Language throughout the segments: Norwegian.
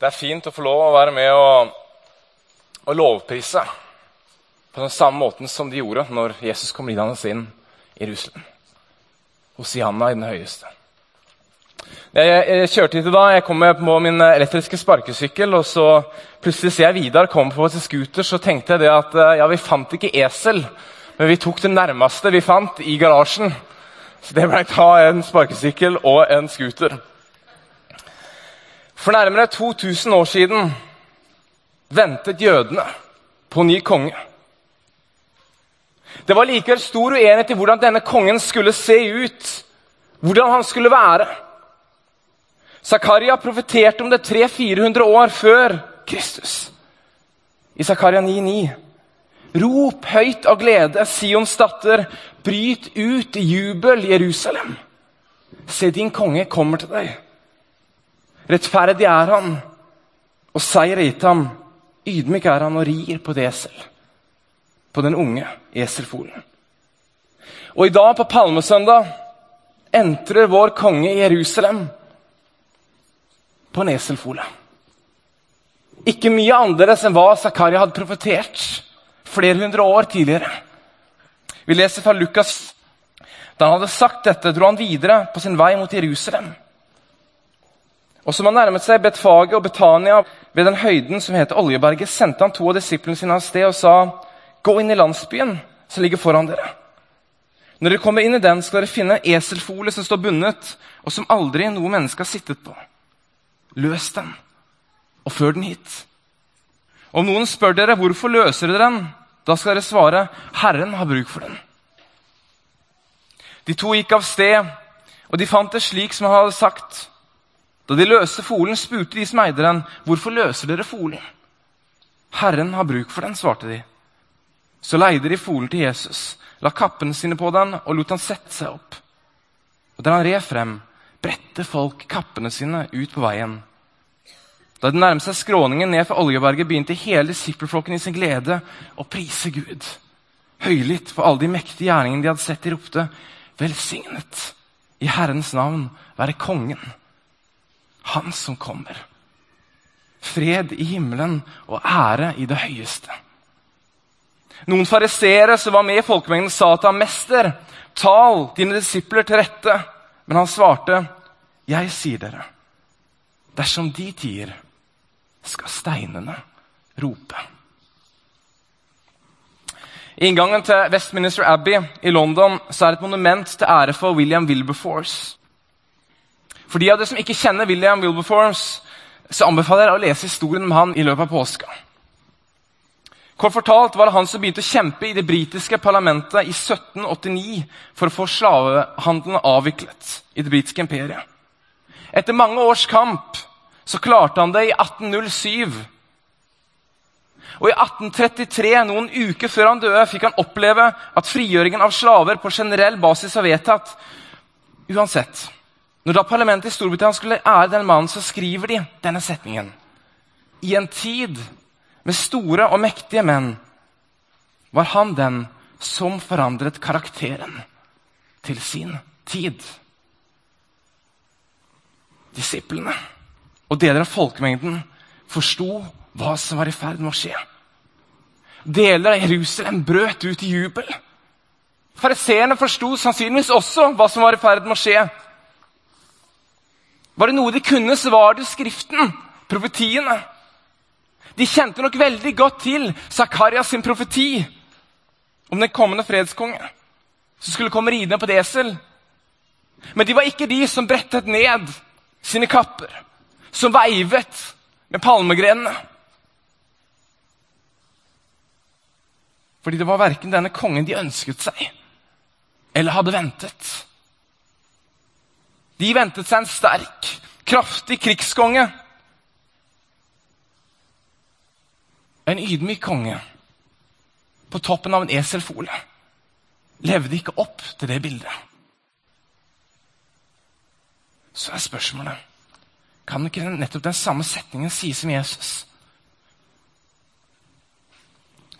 Det er fint å få lov å være med og, og lovprise på den samme måten som de gjorde når Jesus kom lidende inn i Jerusalem. Hosianna i den høyeste. Jeg, kjørte hit i dag, jeg kom på min elektriske sparkesykkel, og så plutselig ser jeg Vidar komme på sin scooter, så tenkte jeg det at eh, ja, vi fant ikke esel, men vi tok det nærmeste vi fant i garasjen. Så det ble ta en sparkesykkel og en scooter. For nærmere 2000 år siden ventet jødene på ny konge. Det var likevel stor uenighet i hvordan denne kongen skulle se ut, hvordan han skulle være. Zakaria profeterte om det 300-400 år før Kristus. I Zakaria 9,9. Rop høyt av glede, Sions datter, bryt ut i jubel, Jerusalem. Se, din konge kommer til deg. Rettferdig er han, og seier er gitt ham. Ydmyk er han og rir på det esel, på den unge eselfolen. Og i dag, på palmesøndag, entrer vår konge Jerusalem på en eselfole. Ikke mye annerledes enn hva Zakaria hadde profetert flere hundre år tidligere. Vi leser fra Lukas. Da han hadde sagt dette, dro han videre på sin vei mot Jerusalem. Og som han nærmet seg Betfage og Betania ved den høyden som heter Oljeberget, sendte han to av disiplene sine av sted og sa, gå inn i landsbyen som ligger foran dere. Når dere kommer inn i den, skal dere finne eselfolet eselfole som står bundet, og som aldri noe menneske har sittet på. Løs den, og før den hit. Om noen spør dere hvorfor løser dere den, da skal dere svare, Herren har bruk for den. De to gikk av sted, og de fant det slik som han hadde sagt. Da de løste folen, spurte de som eide den, hvorfor løser dere folen? Herren har bruk for den, svarte de. Så leide de folen til Jesus, la kappene sine på den og lot han sette seg opp. Og da han red frem, bredte folk kappene sine ut på veien. Da det nærmet seg skråningen ned for Oljeberget, begynte hele disippelflokken i sin glede å prise Gud. Høylytt for alle de mektige gjerningene de hadde sett, de ropte, velsignet i Herrens navn være kongen, han som kommer. Fred i himmelen og ære i det høyeste. Noen fariseere som var med i folkemengden, sa til ham, 'Mester, tal dine disipler til rette.' Men han svarte, 'Jeg sier dere, dersom de tier, skal steinene rope.' I inngangen til Westminster Abbey i London så er det et monument til ære for William Wilberforce. For de av dere som ikke kjenner William Wilberforce, så anbefaler jeg å lese historien om han i løpet av påska. Kort fortalt var det han som begynte å kjempe i det britiske parlamentet i 1789 for å få slavehandelen avviklet i det britiske imperiet. Etter mange års kamp så klarte han det i 1807. Og i 1833, noen uker før han døde, fikk han oppleve at frigjøringen av slaver på generell basis var vedtatt. Uansett, når da parlamentet i Storbritannia skulle ære den mannen, så skriver de denne setningen. I en tid med store og mektige menn var han den som forandret karakteren til sin tid. Disiplene og deler av folkemengden forsto hva som var i ferd med å skje. Deler av Jerusalem brøt ut i jubel. Fariseerne forsto sannsynligvis også hva som var i ferd med å skje. Var det noe de kunne, så var det Skriften, profetiene. De kjente nok veldig godt til Zakarias sin profeti om den kommende fredskonge som skulle komme ridende på et esel. Men de var ikke de som brettet ned sine kapper, som veivet med palmegrenene. Fordi det var verken denne kongen de ønsket seg, eller hadde ventet. De ventet seg en sterk, kraftig krigskonge. En ydmyk konge. på toppen av en eselfole, levde ikke opp til det bildet. Så er spørsmålet kan ikke nettopp den samme setningen sies om Jesus?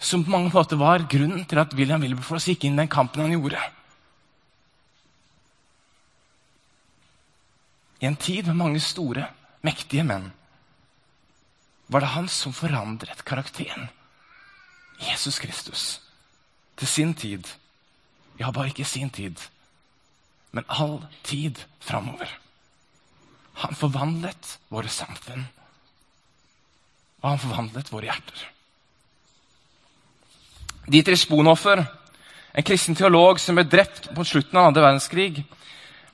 Som på mange måter var grunnen til at William Wilberforce gikk inn i den kampen han gjorde. I en tid med mange store, mektige menn var det han som forandret karakteren. Jesus Kristus. Til sin tid. Ja, bare ikke sin tid, men all tid framover. Han forvandlet våre samfunn. Og han forvandlet våre hjerter. Dietrich Bonhoffer, en kristen teolog som ble drept på slutten av andre verdenskrig,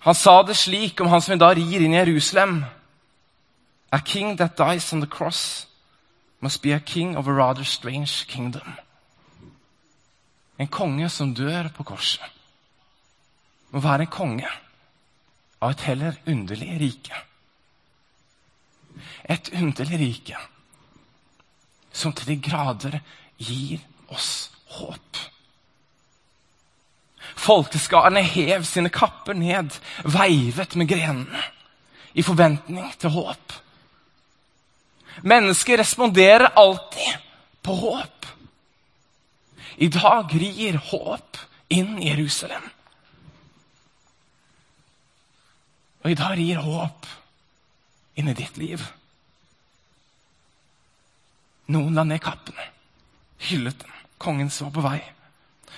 han sa det slik om han som i dag rir inn i Jerusalem. A king that dies on the cross must be a king of a rather strange kingdom. En konge som dør på korset, må være en konge av et heller underlig rike. Et underlig rike som til de grader gir oss håp. Folkeskarene hev sine kapper ned, veivet med grenene i forventning til håp. Mennesker responderer alltid på håp. I dag rir håp inn i Jerusalem. Og i dag rir håp inn i ditt liv. Noen la ned kappene, hyllet den. Kongen så på vei.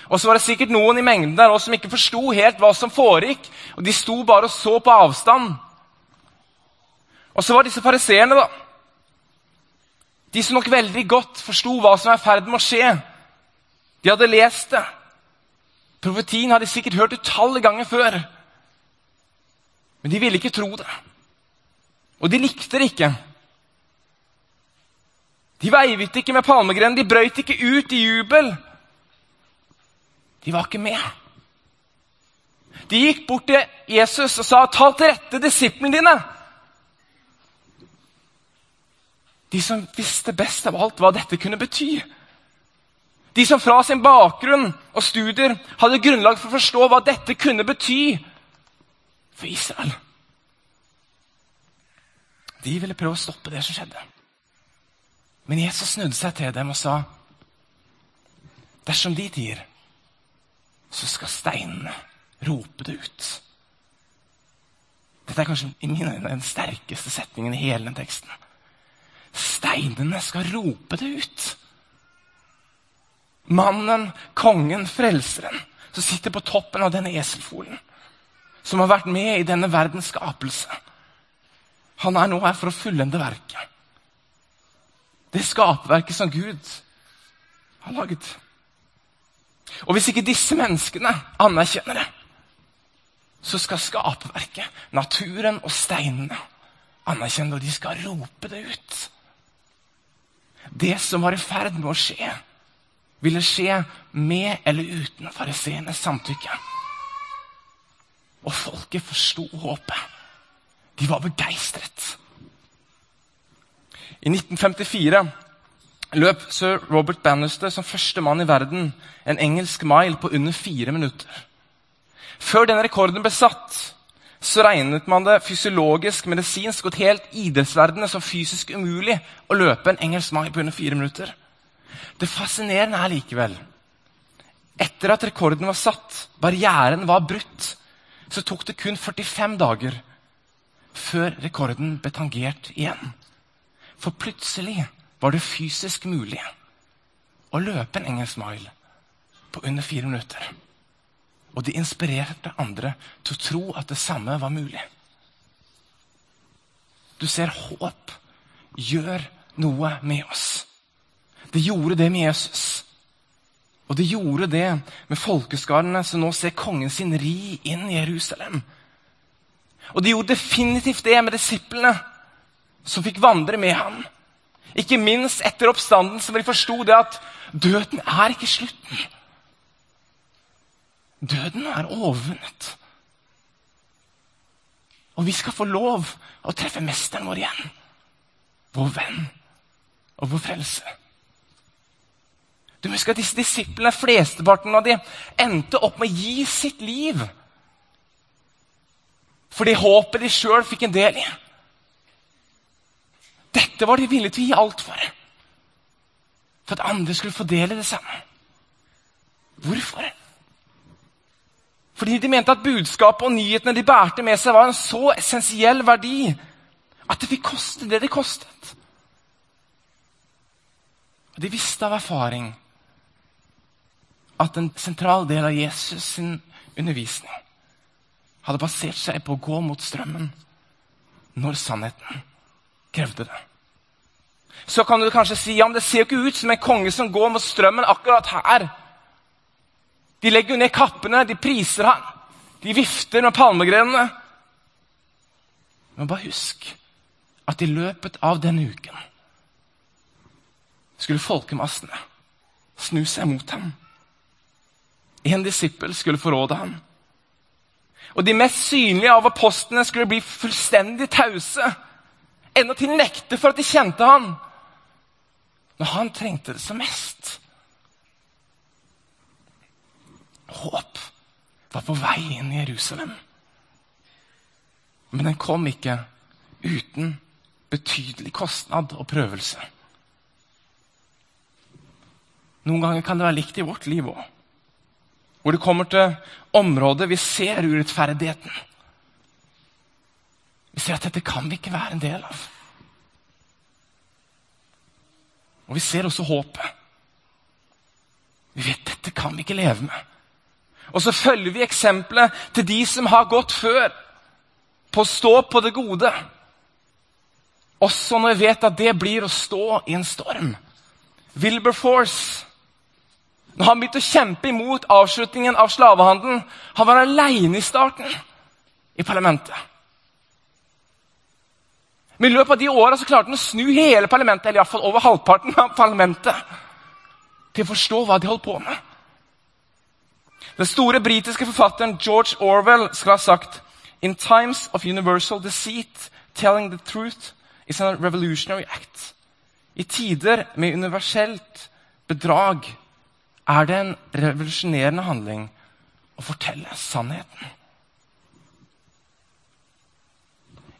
Og så var det sikkert noen i mengden der også som ikke forsto helt hva som foregikk. Og de sto bare og så på avstand. Og så var disse fariseerne, da. De som nok veldig godt forsto hva som er i ferd med å skje. De hadde lest det. Profetien hadde de sikkert hørt utallige ganger før. Men de ville ikke tro det. Og de likte det ikke. De veivet ikke med palmegrenen, de brøyt ikke ut i jubel. De var ikke med. De gikk bort til Jesus og sa, 'Ta til rette disiplene dine.' De som visste best av alt hva dette kunne bety. De som fra sin bakgrunn og studier hadde grunnlag for å forstå hva dette kunne bety for Israel. De ville prøve å stoppe det som skjedde. Men Jesus snudde seg til dem og sa, 'Dersom de tier, så skal steinene rope det ut.' Dette er kanskje i mine øyne den sterkeste setningen i hele den teksten. Steinene skal rope det ut. Mannen, kongen, frelseren, som sitter på toppen av denne eselfolen, som har vært med i denne verdens skapelse. Han er nå her for å fullende verket. Det skaperverket som Gud har laget. Og hvis ikke disse menneskene anerkjenner det, så skal skaperverket, naturen og steinene, anerkjenne det, og de skal rope det ut. Det som var i ferd med å skje, ville skje med eller uten fariseernes samtykke. Og folket forsto håpet. De var begeistret. I 1954 løp sir Robert Bannister som første mann i verden en engelsk mile på under fire minutter. Før denne rekorden ble satt, så regnet man det fysiologisk, medisinsk og helt idrettsverdenen som fysisk umulig å løpe en engelsk mai på under fire minutter. Det fascinerende er likevel etter at rekorden var satt, barrieren var brutt, så tok det kun 45 dager før rekorden ble tangert igjen. For plutselig var det fysisk mulig å løpe en engelsk mile på under fire minutter. Og de inspirerte andre til å tro at det samme var mulig. Du ser, håp gjør noe med oss. Det gjorde det med Jesus. Og det gjorde det med folkeskarene som nå ser kongen sin ri inn i Jerusalem. Og det gjorde definitivt det med disiplene som fikk vandre med ham. Ikke minst etter oppstanden, som de forsto det at døden er ikke slutten. Døden er overvunnet. Og vi skal få lov å treffe mesteren vår igjen. Vår venn og vår frelse. Du må huske at disse disiplene, flesteparten av de, endte opp med å gi sitt liv. Fordi håpet de sjøl fikk en del i. Dette var de villige til å gi alt for. For at andre skulle få del i det samme. Hvorfor? Fordi de mente at budskapet og nyhetene de bærte med seg, var en så essensiell verdi at det fikk koste det det kostet. Og De visste av erfaring at en sentral del av Jesus sin undervisning hadde basert seg på å gå mot strømmen når sannheten krevde det. Så kan du kanskje si ja, men det ser jo ikke ut som en konge som går mot strømmen akkurat her. De legger ned kappene, de priser han. De vifter med palmegrenene. Men bare husk at i løpet av denne uken skulle folkemassene snu seg mot ham. En disippel skulle forråde ham. Og de mest synlige av apostlene skulle bli fullstendig tause. Endatil nekte for at de kjente ham. Når han trengte det som mest. Håp var på vei inn i Jerusalem. Men den kom ikke uten betydelig kostnad og prøvelse. Noen ganger kan det være likt i vårt liv òg. Hvor det kommer til områder vi ser urettferdigheten. Vi ser at dette kan vi ikke være en del av. Og vi ser også håpet. Vi vet dette kan vi ikke leve med. Og så følger vi eksempelet til de som har gått før, på å stå på det gode. Også når vi vet at det blir å stå i en storm. Wilberforce når han begynte å kjempe imot avslutningen av slavehandelen, han var aleine i starten i parlamentet. Men i løpet av de åra klarte han å snu hele parlamentet, eller iallfall over halvparten av parlamentet, til å forstå hva de holdt på med. Den store britiske forfatteren George Orwell skal ha sagt In times of universal deceit, telling the truth is a revolutionary act. I tider med universelt bedrag er det en revolusjonerende handling å fortelle sannheten.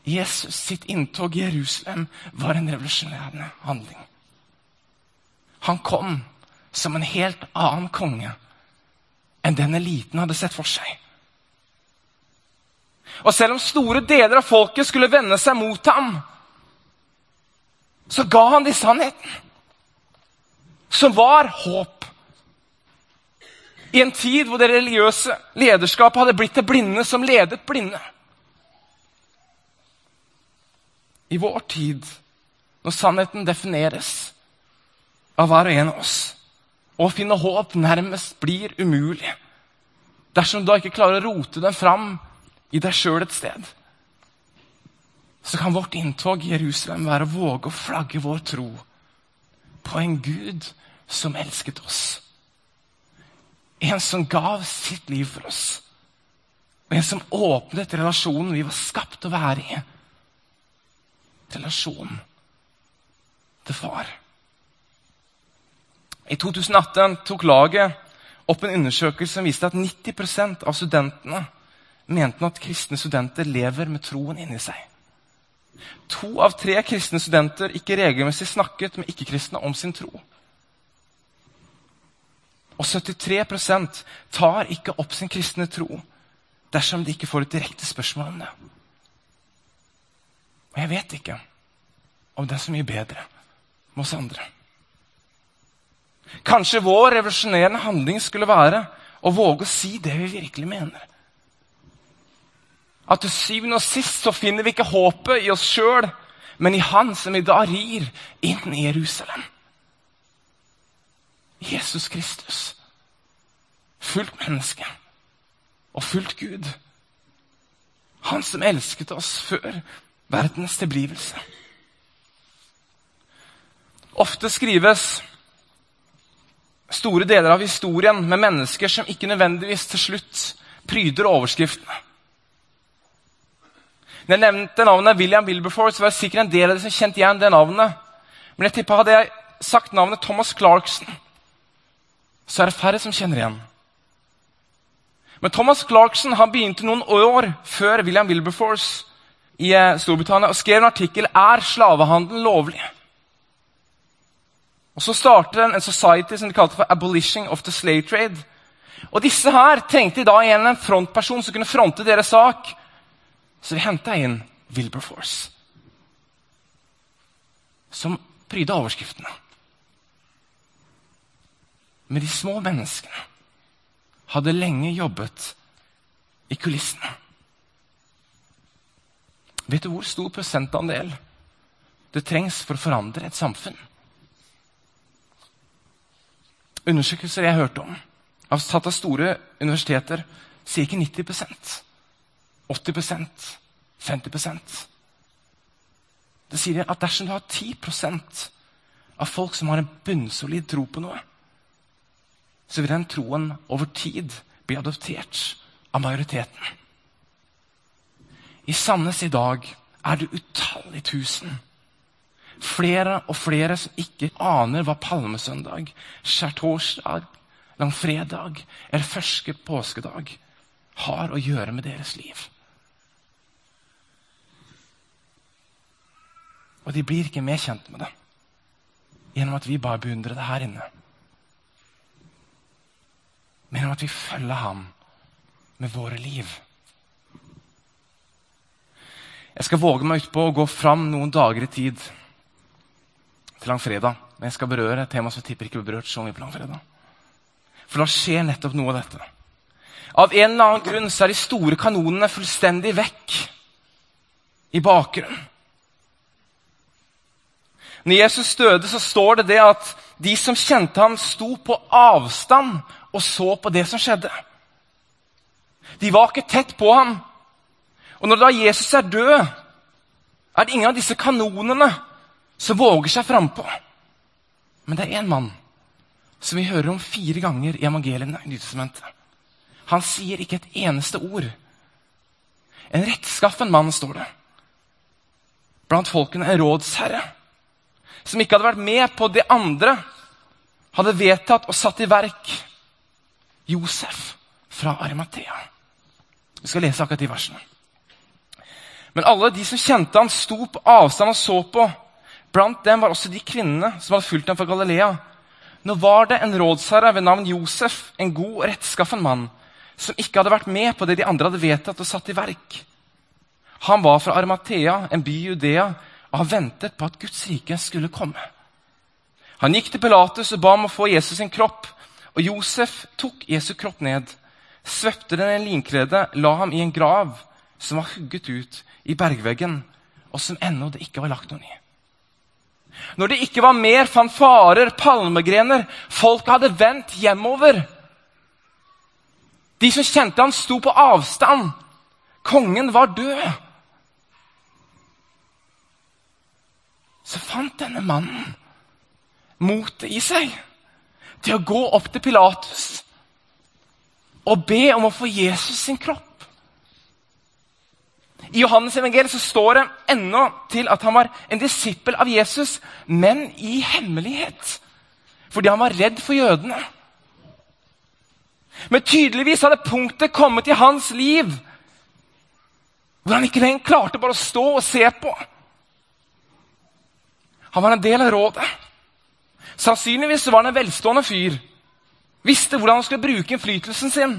Jesus sitt inntog i Jerusalem var en revolusjonerende handling. Han kom som en helt annen konge enn den eliten hadde sett for seg. Og selv om store deler av folket skulle vende seg mot ham, så ga han de sannheten, som var håp. I en tid hvor det religiøse lederskapet hadde blitt det blinde som ledet blinde. I vår tid, når sannheten defineres av hver og en av oss, å finne håp nærmest blir umulig dersom du ikke klarer å rote den fram i deg sjøl et sted, så kan vårt inntog i Jerusalem være å våge å flagge vår tro på en Gud som elsket oss. En som gav sitt liv for oss. Og en som åpnet relasjonen vi var skapt å være i. Relasjonen til far. I 2018 tok laget opp en undersøkelse som viste at 90% av studentene mente at kristne studenter lever med troen inni seg. To av tre kristne studenter ikke regelmessig snakket med ikke-kristne om sin tro. Og 73% tar ikke opp sin kristne tro dersom de ikke får et direkte spørsmål om det. Og jeg vet ikke om det er så mye bedre med oss andre. Kanskje vår revolusjonerende handling skulle være å våge å si det vi virkelig mener. At til syvende og sist så finner vi ikke håpet i oss sjøl, men i Han som i dag rir inn i Jerusalem. Jesus Kristus. Fullt menneske og fullt Gud. Han som elsket oss før verdens tilblivelse. Ofte skrives store deler av historien med mennesker som ikke nødvendigvis til slutt pryder overskriftene. Når jeg nevnte navnet William Wilberforce, var det sikkert en del av dere som kjente igjen det navnet. Men jeg tippa hadde jeg sagt navnet Thomas Clarkson, så er det færre som kjenner igjen. Men Thomas Clarkson han begynte noen år før William Wilberforce i eh, Storbritannia og skrev en artikkel er slavehandel lovlig. Og Så startet en, society som de kalte for Abolishing of the Slave Trade. Og Disse her trengte da igjen en frontperson som kunne fronte deres sak. Så de henta inn Wilberforce, som pryda overskriftene. Men de små menneskene hadde lenge jobbet i kulissene. Vet du hvor stor prosentandel det trengs for å forandre et samfunn? Undersøkelser jeg har hørt om, av tatt av store universiteter, sier ikke 90% 80% 50% Det sier at dersom du har 10% av folk som har en bunnsolid tro på noe, så vil den troen over tid bli adoptert av majoriteten. I Sandnes i dag er det utallige tusen. Flere og flere som ikke aner hva palmesøndag, skjærtorsdag, langfredag eller første påskedag har å gjøre med deres liv. Og de blir ikke mer kjent med det gjennom at vi bare beundrer det her inne. Men gjennom at vi følger ham med våre liv. Jeg skal våge meg utpå å gå fram noen dager i tid til langfredag. Men jeg skal berøre et tema som jeg tipper ikke blir berørt så mye på langfredag. For da skjer nettopp noe av dette. Av en eller annen grunn så er de store kanonene fullstendig vekk i bakgrunnen. Når Jesus døde, så står det det at de som kjente ham, sto på avstand og så på det som skjedde. De var ikke tett på ham. Og når da Jesus er død, er det ingen av disse kanonene som våger seg frampå. Men det er én mann som vi hører om fire ganger i evangeliene i. Han sier ikke et eneste ord. En rettskaffen mann, står det. Blant folkene en rådsherre som ikke hadde vært med på det andre hadde vedtatt og satt i verk. Josef fra Arimathea. Vi skal lese akkurat de versene. Men alle de som kjente han, sto på avstand og så på. Blant dem var også de kvinnene som hadde fulgt ham fra Galilea. Nå var det en rådsherre ved navn Josef, en god og rettskaffen mann, som ikke hadde vært med på det de andre hadde vedtatt og satt i verk. Han var fra Arimathea, en by i Judea, og han ventet på at Guds rike skulle komme. Han gikk til Pilatus og ba om å få Jesus sin kropp. Og Josef tok Jesu kropp ned, svøpte den i en linklede, la ham i en grav som var hugget ut i bergveggen, og som ennå det ikke var lagt noen i. Når det ikke var mer fanfarer, palmegrener, folket hadde vendt hjemover. De som kjente han sto på avstand. Kongen var død. Så fant denne mannen motet i seg til å gå opp til Pilatus og be om å få Jesus sin kropp. I Johannes evangeliet så står det ennå til at han var en disippel av Jesus, men i hemmelighet. Fordi han var redd for jødene. Men tydeligvis hadde punktet kommet i hans liv hvor han ikke lenger klarte bare å stå og se på. Han var en del av rådet. Sannsynligvis var han en velstående fyr. Visste hvordan han skulle bruke innflytelsen sin.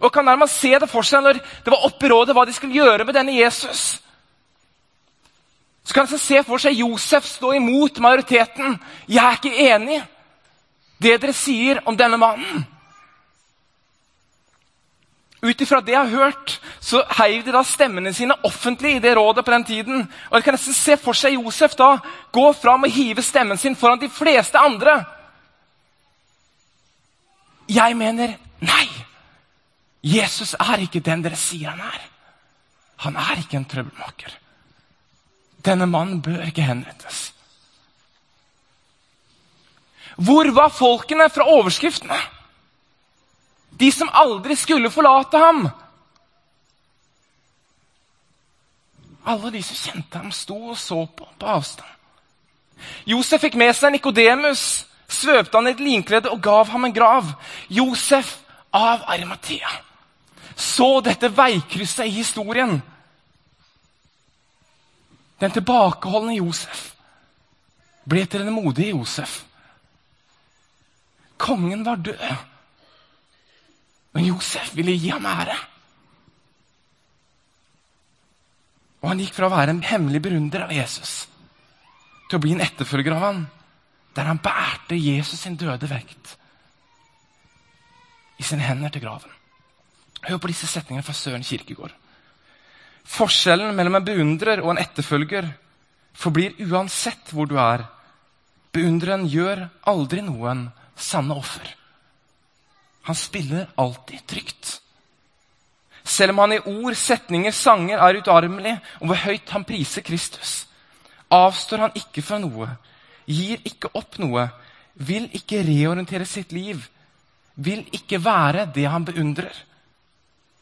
Og kan nærmest se det for seg når det var oppe i rådet hva de skulle gjøre med denne Jesus. Så kan han se for seg Josef stå imot majoriteten. 'Jeg er ikke enig det dere sier om denne mannen.' Ut ifra det jeg har hørt, så heiv de da stemmene sine offentlig i det rådet på den tiden. Og jeg kan nesten se for seg Josef da gå fram og hive stemmen sin foran de fleste andre. Jeg mener nei. Jesus er ikke den dere sier han er. Han er ikke en trøbbelmaker. Denne mannen bør ikke henrettes. Hvor var folkene fra overskriftene? De som aldri skulle forlate ham. Alle de som kjente ham, sto og så på på avstand. Josef fikk med seg Nikodemus, svøpte han i et linklede og gav ham en grav. Josef av Arimathea så dette veikrysset i historien. Den tilbakeholdne Josef ble til den modige Josef. Kongen var død, men Josef ville gi ham ære. Og han gikk fra å være en hemmelig beundrer av Jesus til å bli en etterfølger av ham, der han bærte Jesus sin døde vekt i sine hender til graven. Hør på disse setningene fra Søren Kirkegård. Forskjellen mellom en beundrer og en etterfølger forblir uansett hvor du er. Beundreren gjør aldri noen sanne offer. Han spiller alltid trygt. Selv om han i ord, setninger, sanger er utarmelig, og hvor høyt han priser Kristus, avstår han ikke fra noe, gir ikke opp noe, vil ikke reorientere sitt liv, vil ikke være det han beundrer,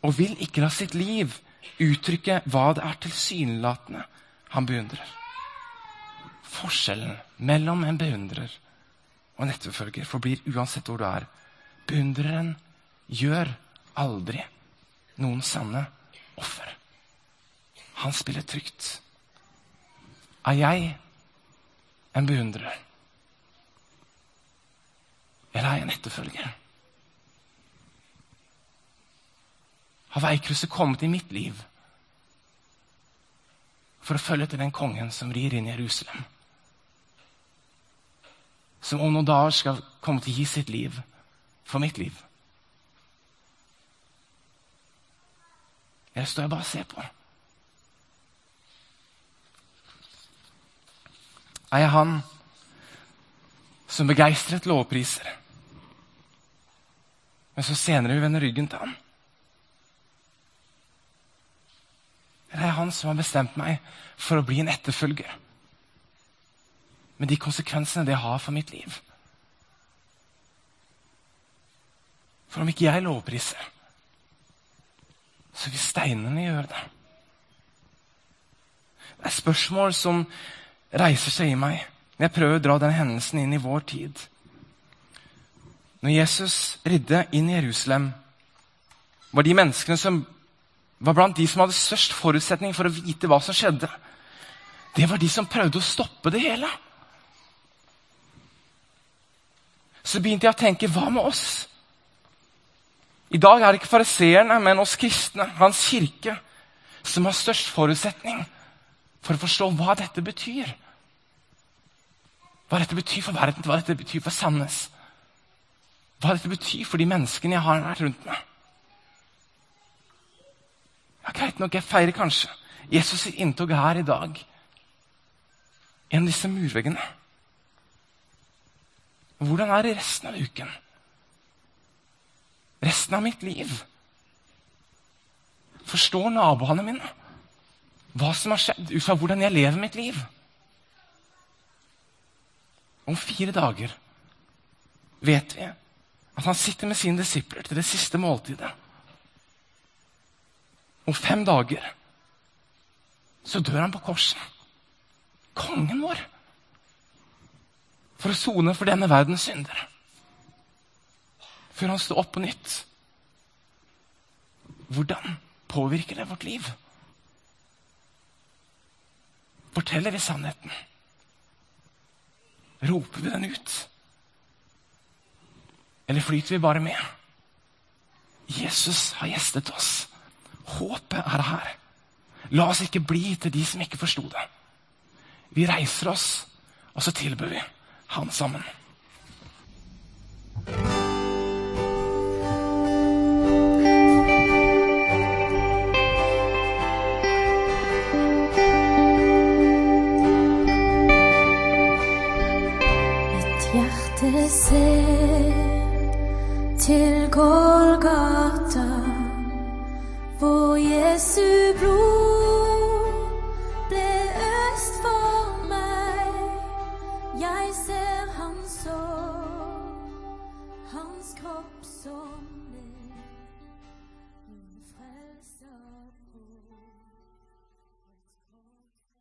og vil ikke la sitt liv uttrykke hva det er tilsynelatende han beundrer. Forskjellen mellom en beundrer og en etterfølger forblir uansett hvor du er. Beundreren gjør aldri noen sanne offer. Han spiller trygt. Er jeg en beundrer? Eller er jeg en etterfølger? Har veikrysset kommet i mitt liv for å følge etter den kongen som rir inn i Jerusalem? Som om noen dager skal komme til å gi sitt liv for mitt liv? Eller står jeg bare og ser på? Er jeg han som begeistret lovpriser, men så senere vil vende ryggen til han? Eller er han som har bestemt meg for å bli en etterfølger? Med de konsekvensene det har for mitt liv. For om ikke jeg lovpriser, så vil steinene gjøre det. Det er spørsmål som reiser seg i meg når jeg prøver å dra den hendelsen inn i vår tid. Når Jesus ridde inn i Jerusalem, var de menneskene som var blant de som hadde størst forutsetning for å vite hva som skjedde. Det var de som prøvde å stoppe det hele. Så begynte jeg å tenke hva med oss? I dag er det ikke fariseerne, men oss kristne, Hans kirke, som har størst forutsetning for å forstå hva dette betyr. Hva dette betyr for verden, hva dette betyr for Sandnes. Hva dette betyr for de menneskene jeg har vært rundt meg. Ja, Greit nok, jeg feirer kanskje Jesus' inntog her i dag. En av disse murveggene. Hvordan er det resten av uken? resten av mitt liv. Forstår naboene mine hva som har skjedd, ut fra hvordan jeg lever mitt liv. Om fire dager vet vi at han sitter med sine disipler til det siste måltidet. Om fem dager så dør han på korset. Kongen vår. For å sone for denne verdens syndere før han står opp på nytt. Hvordan påvirker det vårt liv? Forteller vi sannheten? Roper vi den ut? Eller flyter vi bare med? Jesus har gjestet oss. Håpet er her. La oss ikke bli til de som ikke forsto det. Vi reiser oss, og så tilbyr vi han sammen. Mitt hjerte ser til Golgata. Jésus blue.